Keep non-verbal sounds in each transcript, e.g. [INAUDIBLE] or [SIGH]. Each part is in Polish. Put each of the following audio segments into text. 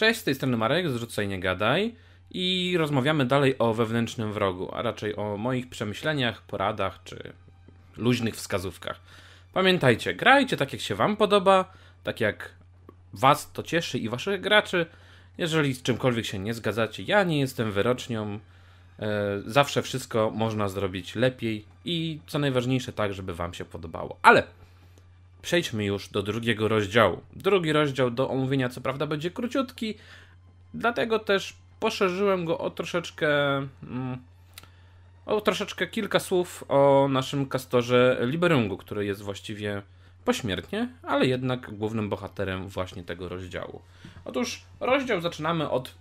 Cześć, z tej strony Marek, zrzucaj nie gadaj i rozmawiamy dalej o wewnętrznym wrogu, a raczej o moich przemyśleniach, poradach czy luźnych wskazówkach. Pamiętajcie, grajcie tak jak się wam podoba, tak jak was to cieszy i waszych graczy. Jeżeli z czymkolwiek się nie zgadzacie, ja nie jestem wyrocznią. E, zawsze wszystko można zrobić lepiej i co najważniejsze tak, żeby wam się podobało. Ale przejdźmy już do drugiego rozdziału. Drugi rozdział do omówienia, co prawda, będzie króciutki, dlatego też poszerzyłem go o troszeczkę. Mm, o troszeczkę kilka słów o naszym kastorze Liberungu, który jest właściwie pośmiertnie, ale jednak głównym bohaterem właśnie tego rozdziału. Otóż rozdział zaczynamy od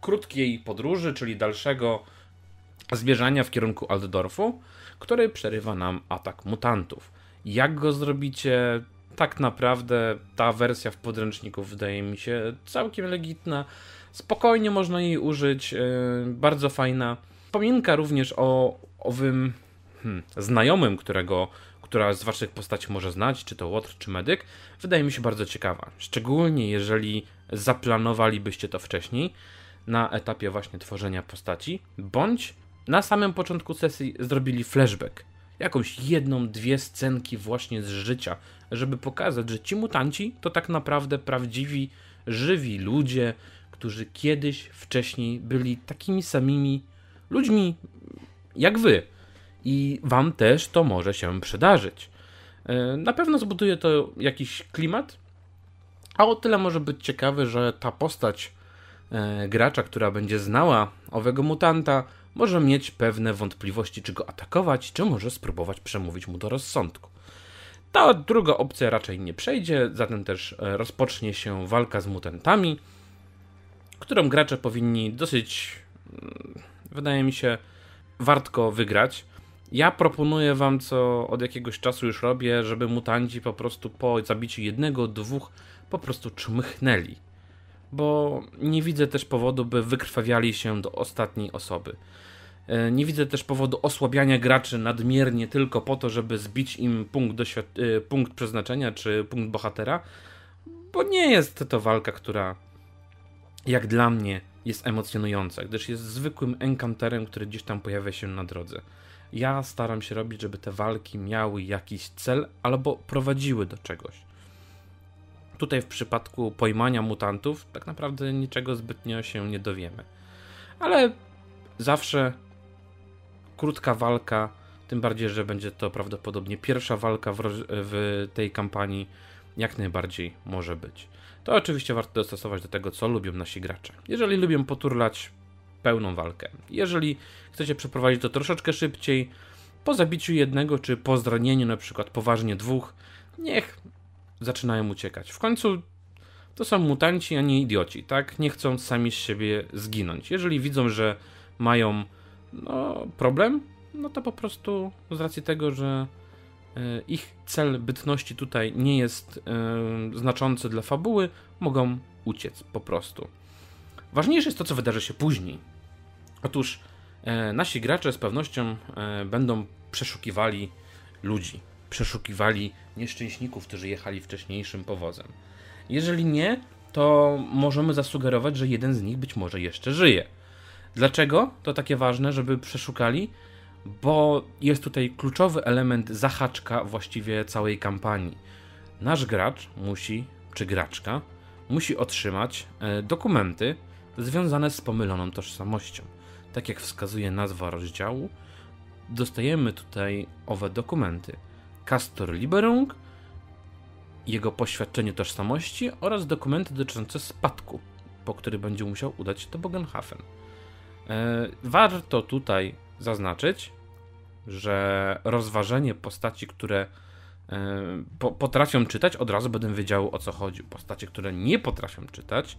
krótkiej podróży, czyli dalszego zmierzania w kierunku Altdorfu, który przerywa nam atak mutantów. Jak go zrobicie? Tak naprawdę ta wersja w podręczniku wydaje mi się całkiem legitna. Spokojnie można jej użyć, yy, bardzo fajna. Pominka również o owym hmm, znajomym, którego, która z waszych postaci może znać, czy to Łotr, czy Medyk, wydaje mi się bardzo ciekawa. Szczególnie jeżeli zaplanowalibyście to wcześniej, na etapie właśnie tworzenia postaci, bądź na samym początku sesji zrobili flashback jakąś jedną, dwie scenki właśnie z życia, żeby pokazać, że ci mutanci to tak naprawdę prawdziwi, żywi ludzie, którzy kiedyś wcześniej byli takimi samymi ludźmi jak wy. I wam też to może się przydarzyć. E, na pewno zbuduje to jakiś klimat, a o tyle może być ciekawy, że ta postać e, gracza, która będzie znała owego mutanta, może mieć pewne wątpliwości, czy go atakować, czy może spróbować przemówić mu do rozsądku. Ta druga opcja raczej nie przejdzie, zatem też e, rozpocznie się walka z mutantami, którą gracze powinni dosyć, mm, wydaje mi się, wartko wygrać. Ja proponuję wam, co od jakiegoś czasu już robię, żeby mutanci po prostu po zabiciu jednego, dwóch po prostu czmychnęli. Bo nie widzę też powodu, by wykrwawiali się do ostatniej osoby. E, nie widzę też powodu osłabiania graczy nadmiernie tylko po to, żeby zbić im punkt, e, punkt przeznaczenia czy punkt bohatera, bo nie jest to walka, która jak dla mnie jest emocjonująca, gdyż jest zwykłym encounterem, który gdzieś tam pojawia się na drodze. Ja staram się robić, żeby te walki miały jakiś cel albo prowadziły do czegoś. Tutaj w przypadku pojmania mutantów tak naprawdę niczego zbytnio się nie dowiemy. Ale zawsze krótka walka, tym bardziej, że będzie to prawdopodobnie pierwsza walka w, w tej kampanii, jak najbardziej może być. To oczywiście warto dostosować do tego, co lubią nasi gracze. Jeżeli lubią poturlać pełną walkę, jeżeli chcecie przeprowadzić to troszeczkę szybciej, po zabiciu jednego czy po zranieniu na przykład poważnie dwóch, niech zaczynają uciekać. W końcu to są mutanci, a nie idioci, tak? Nie chcą sami z siebie zginąć. Jeżeli widzą, że mają no, problem, no to po prostu z racji tego, że e, ich cel bytności tutaj nie jest e, znaczący dla fabuły, mogą uciec po prostu. Ważniejsze jest to, co wydarzy się później. Otóż e, nasi gracze z pewnością będą przeszukiwali ludzi, przeszukiwali nieszczęśników, którzy jechali wcześniejszym powozem. Jeżeli nie, to możemy zasugerować, że jeden z nich być może jeszcze żyje. Dlaczego to takie ważne, żeby przeszukali? Bo jest tutaj kluczowy element zahaczka właściwie całej kampanii. Nasz gracz musi, czy graczka, musi otrzymać e, dokumenty związane z pomyloną tożsamością. Tak jak wskazuje nazwa rozdziału, dostajemy tutaj owe dokumenty. Castor Liberung, jego poświadczenie tożsamości oraz dokumenty dotyczące spadku, po który będzie musiał udać się do Bogenhafen. E, warto tutaj zaznaczyć, że rozważenie postaci, które e, potrafią czytać, od razu będę wiedział o co chodzi. Postacie, które nie potrafią czytać,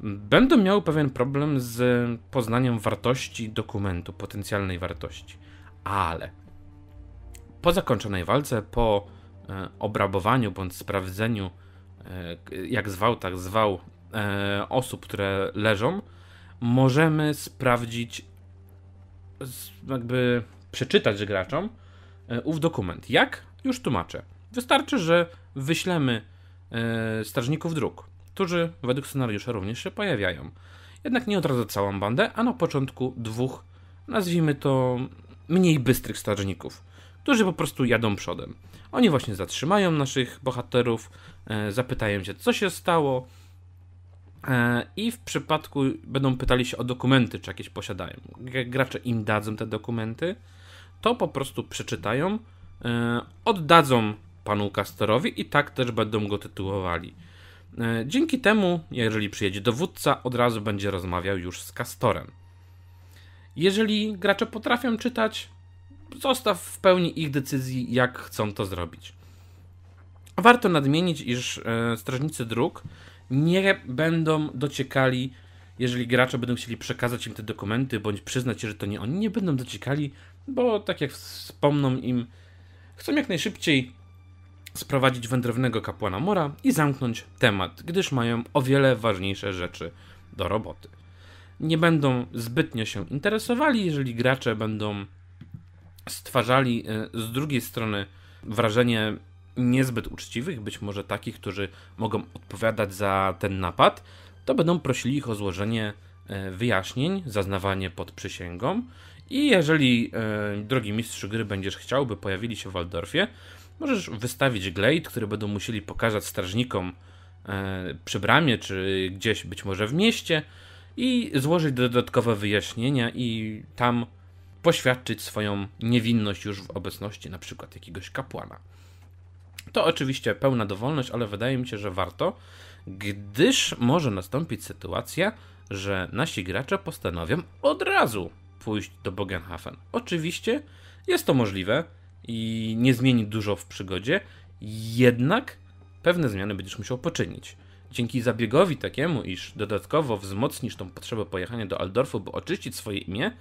będą miały pewien problem z poznaniem wartości dokumentu, potencjalnej wartości. Ale po zakończonej walce, po e, obrabowaniu bądź sprawdzeniu, jak zwał, tak zwał, osób, które leżą, możemy sprawdzić, jakby przeczytać graczom e, ów dokument. Jak? Już tłumaczę. Wystarczy, że wyślemy e, strażników dróg którzy według scenariusza również się pojawiają. Jednak nie od razu całą bandę, a na początku dwóch, nazwijmy to mniej bystrych strażników, którzy po prostu jadą przodem. Oni właśnie zatrzymają naszych bohaterów, e, zapytają się, co się stało, i w przypadku będą pytali się o dokumenty, czy jakieś posiadają. Jak gracze im dadzą te dokumenty, to po prostu przeczytają, e, oddadzą panu Castorowi i tak też będą go tytułowali. Dzięki temu, jeżeli przyjedzie dowódca, od razu będzie rozmawiał już z Castorem. Jeżeli gracze potrafią czytać, zostaw w pełni ich decyzji, jak chcą to zrobić. Warto nadmienić, iż e, strażnicy dróg nie będą dociekali, jeżeli gracze będą chcieli przekazać im te dokumenty, bądź przyznać że to nie oni, nie będą dociekali, bo tak jak wspomną im, chcą jak najszybciej sprowadzić wędrownego kapłana Mora i zamknąć temat, gdyż mają o wiele ważniejsze rzeczy do roboty. Nie będą zbytnio się interesowali, jeżeli gracze będą stwarzali e, z drugiej strony wrażenie niezbyt uczciwych, być może takich, którzy mogą odpowiadać za ten napad, to będą prosili ich o złożenie e, wyjaśnień, zaznawanie pod przysięgą. I jeżeli, e, drogi mistrzu gry, będziesz chciał, by pojawili się w Waldorfie, możesz wystawić glade, który będą musieli pokazać strażnikom przy bramie, czy gdzieś być może w mieście i złożyć dodatkowe wyjaśnienia i tam poświadczyć swoją niewinność już w obecności na przykład jakiegoś kapłana. To oczywiście pełna dowolność, ale wydaje mi się, że warto, gdyż może nastąpić sytuacja, że nasi gracze postanowią od razu pójść do Bogenhafen. Oczywiście jest to możliwe i nie zmieni dużo w przygodzie, jednak pewne zmiany będziesz musiał poczynić. Dzięki zabiegowi takiemu, iż dodatkowo wzmocnisz tą potrzebę pojechania do Aldorfu, by oczyścić swoje imię,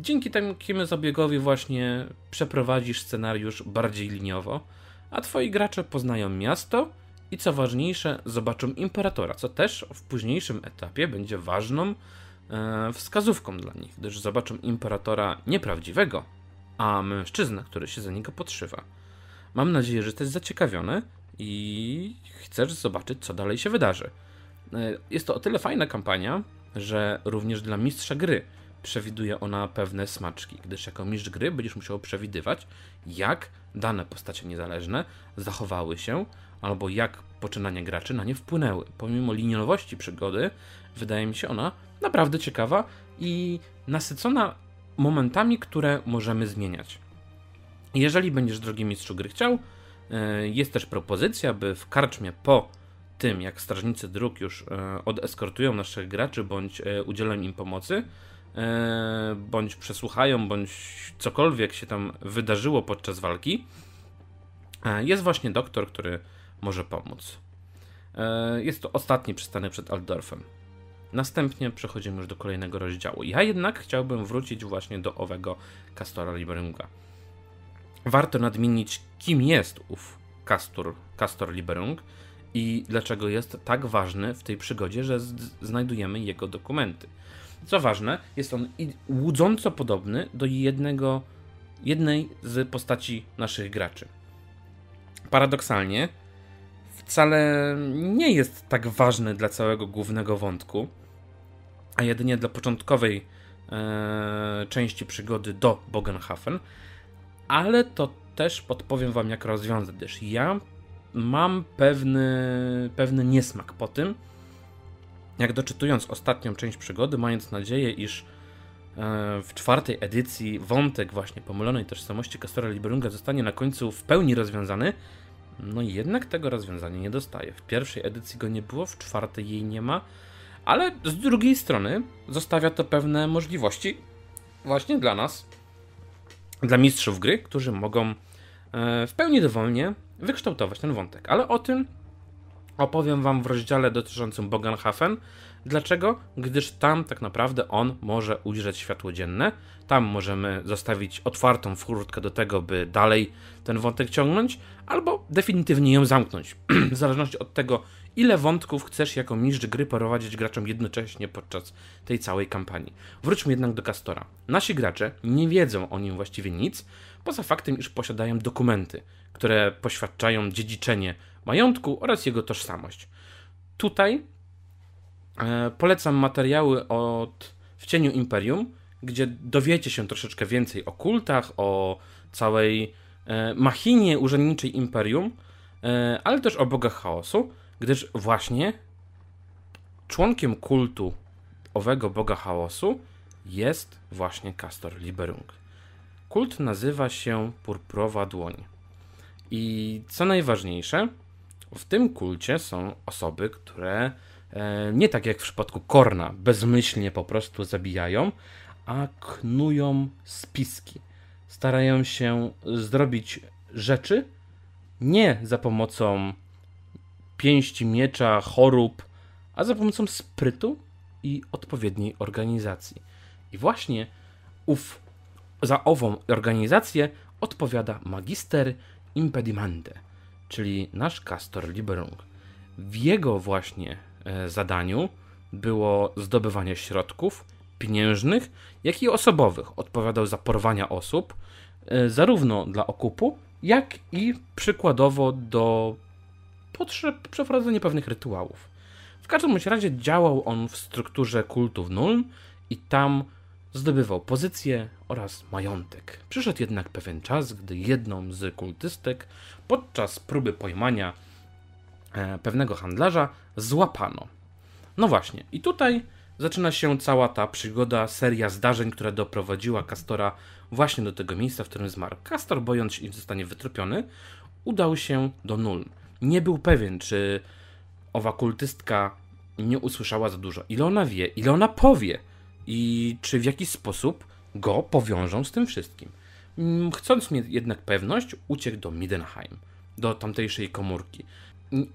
Dzięki takiemu zabiegowi właśnie przeprowadzisz scenariusz bardziej liniowo, a twoi gracze poznają miasto i co ważniejsze, zobaczą imperatora, co też w późniejszym etapie będzie ważną e, wskazówką dla nich, gdyż zobaczą imperatora nieprawdziwego, a mężczyznę, który się za niego podszywa. Mam nadzieję, że jesteś zaciekawiony i chcesz zobaczyć, co dalej się wydarzy. E, jest to o tyle fajna kampania, że również dla mistrza gry przewiduje ona pewne smaczki, gdyż jako mistrz gry będziesz musiał przewidywać, jak dane postacie niezależne zachowały się, albo jak poczynania graczy na nie wpłynęły. Pomimo liniowości przygody, wydaje mi się ona naprawdę ciekawa i nasycona momentami, które możemy zmieniać. Jeżeli będziesz, drogi mistrzu gry, chciał, e, jest też propozycja, by w karczmie po tym, jak strażnicy dróg już e, odeskortują naszych graczy bądź e, udzielą im pomocy, bądź przesłuchają, bądź cokolwiek się tam wydarzyło podczas walki, e, jest właśnie doktor, który może pomóc. E, jest to ostatni przystanek przed Aldorfem. Następnie przechodzimy już do kolejnego rozdziału. Ja jednak chciałbym wrócić właśnie do owego Castora Liberunga. Warto nadmienić, kim jest ów Castor, Castor Liberung i dlaczego jest tak ważny w tej przygodzie, że znajdujemy jego dokumenty. Co ważne, jest on łudząco podobny do jednego, jednej z postaci naszych graczy. Paradoksalnie, wcale nie jest tak ważny dla całego głównego wątku, a jedynie dla początkowej e, części przygody do Bogenhafen, ale to też podpowiem wam, jak rozwiązać, gdyż ja mam pewny, pewny niesmak po tym, jak doczytując ostatnią część przygody, mając nadzieję, iż e, w czwartej edycji wątek właśnie pomylonej tożsamości Castora Liberunga zostanie na końcu w pełni rozwiązany, no jednak tego rozwiązania nie dostaje. W pierwszej edycji go nie było, w czwartej jej nie ma, ale z drugiej strony zostawia to pewne możliwości właśnie dla nas, dla mistrzów gry, którzy mogą e, w pełni dowolnie wykształtować ten wątek. Ale o tym opowiem Wam w rozdziale dotyczącym Bogenhafen. Dlaczego? Gdyż tam tak naprawdę on może ujrzeć światło dzienne. Tam możemy zostawić otwartą furtkę do tego, by dalej ten wątek ciągnąć, albo definitywnie ją zamknąć. [CLEARS THROAT] w zależności od tego, ile wątków chcesz jako mistrz gry prowadzić graczom jednocześnie podczas tej całej kampanii. Wróćmy jednak do Castora. Nasi gracze nie wiedzą o nim właściwie nic, poza faktem, iż posiadają dokumenty, które poświadczają dziedziczenie majątku oraz jego tożsamość. tutaj e, polecam materiały od W cieniu Imperium, gdzie dowiecie się troszeczkę więcej o kultach, o całej e, machinie urzędniczej Imperium, e, ale też o bogach chaosu, gdyż właśnie członkiem kultu owego boga chaosu jest właśnie Castor Liberung. Kult nazywa się Purpurowa Dłoń. I co najważniejsze, w tym kulcie są osoby, które e, nie tak jak w przypadku Korna, bezmyślnie po prostu zabijają, a knują spiski. Starają się zrobić rzeczy nie za pomocą pięści, miecza, chorób, a za pomocą sprytu i odpowiedniej organizacji. I właśnie ów, za ową organizację odpowiada magister impedimante, czyli nasz Castor Liberung. W jego właśnie e, zadaniu było zdobywanie środków pieniężnych, jak i osobowych. Odpowiadał za porwania osób, e, zarówno dla okupu, jak i przykładowo do potrzeb przeprowadzenia pewnych rytuałów. W każdym razie działał on w strukturze kultów Nuln i tam zdobywał pozycję oraz majątek. Przyszedł jednak pewien czas, gdy jedną z kultystek podczas próby pojmania e, pewnego handlarza złapano. No właśnie, i tutaj zaczyna się cała ta przygoda, seria zdarzeń, która doprowadziła Kastora właśnie do tego miejsca, w którym zmarł. Kastor, bojąc się, że zostanie wytropiony, udał się do Nuln. Nie był pewien, czy owa kultystka nie usłyszała za dużo. Ile ona wie, ile ona powie i czy w jakiś sposób go powiążą z tym wszystkim. Mm, chcąc mieć jednak pewność, uciekł do Midenheim, do tamtejszej komórki.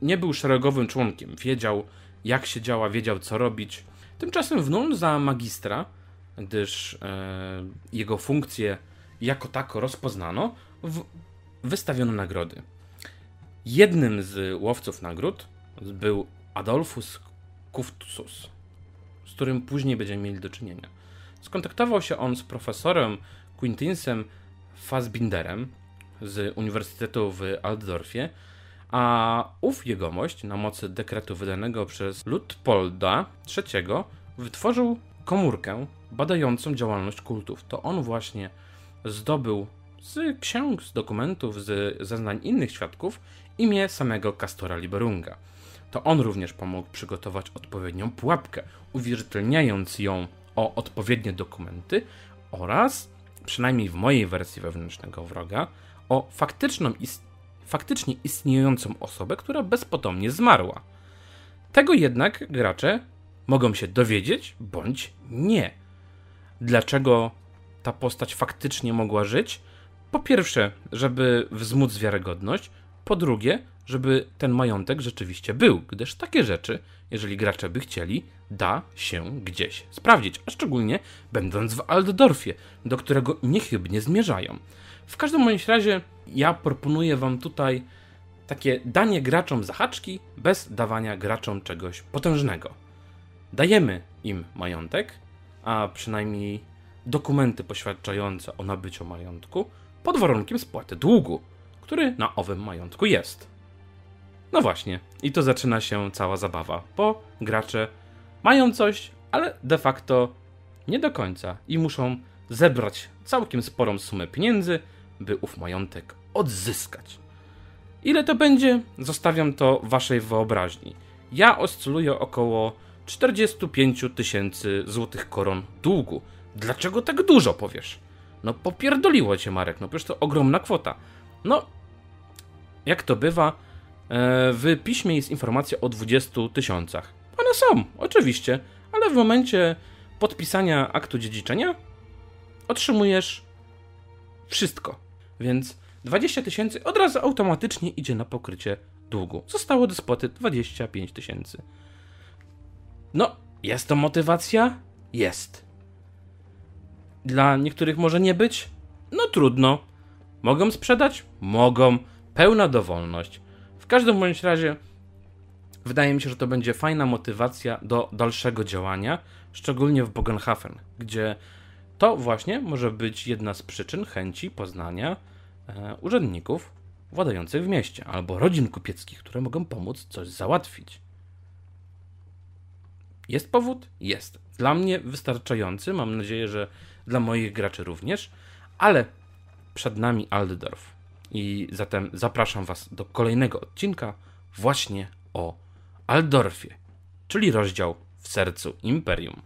Nie był szeregowym członkiem, wiedział jak się działa, wiedział co robić. Tymczasem w za magistra, gdyż e, jego funkcję jako tako rozpoznano, w, wystawiono nagrody. Jednym z łowców nagród był Adolfus Kuftus, z którym później będziemy mieli do czynienia. Skontaktował się on z profesorem Quintinsem Fassbinderem z Uniwersytetu w Altdorfie, a ów jegomość na mocy dekretu wydanego przez Ludpolda III wytworzył komórkę badającą działalność kultów. To on właśnie zdobył z ksiąg, z dokumentów, z zeznań innych świadków imię samego Castora Liberunga. To on również pomógł przygotować odpowiednią pułapkę, uwierzytelniając ją o odpowiednie dokumenty oraz, przynajmniej w mojej wersji wewnętrznego wroga, o faktyczną ist faktycznie istniejącą osobę, która bezpotomnie zmarła. Tego jednak gracze mogą się dowiedzieć bądź nie. Dlaczego ta postać faktycznie mogła żyć? Po pierwsze, żeby wzmóc wiarygodność, po drugie, żeby ten majątek rzeczywiście był, gdyż takie rzeczy, jeżeli gracze by chcieli, da się gdzieś sprawdzić, a szczególnie będąc w Altdorfie, do którego niechybnie zmierzają. W każdym bądź razie ja proponuję wam tutaj takie danie graczom zahaczki bez dawania graczom czegoś potężnego. Dajemy im majątek, a przynajmniej dokumenty poświadczające o nabyciu majątku, pod warunkiem spłaty długu, który na owym majątku jest. No właśnie, i to zaczyna się cała zabawa, bo gracze mają coś, ale de facto nie do końca i muszą zebrać całkiem sporą sumę pieniędzy, by ów majątek odzyskać. Ile to będzie? Zostawiam to waszej wyobraźni. Ja oscyluję około 45 tysięcy złotych koron długu. Dlaczego tak dużo powiesz? No popierdoliło cię Marek, no przecież to ogromna kwota. No, jak to bywa, w piśmie jest informacja o 20 tysiącach. One są, oczywiście, ale w momencie podpisania aktu dziedziczenia otrzymujesz wszystko. Więc 20 tysięcy od razu automatycznie idzie na pokrycie długu. Zostało do spłaty 25 tysięcy. No, jest to motywacja? Jest. Dla niektórych może nie być? No trudno. Mogą sprzedać? Mogą. Pełna dowolność. Każdym bądź razie wydaje mi się, że to będzie fajna motywacja do dalszego działania, szczególnie w Bogenhafen, gdzie to właśnie może być jedna z przyczyn chęci poznania e, urzędników władających w mieście albo rodzin kupieckich, które mogą pomóc coś załatwić. Jest powód? Jest. Dla mnie wystarczający, mam nadzieję, że dla moich graczy również, ale przed nami Aldorf. I zatem zapraszam Was do kolejnego odcinka właśnie o Aldorfie, czyli rozdział w sercu Imperium.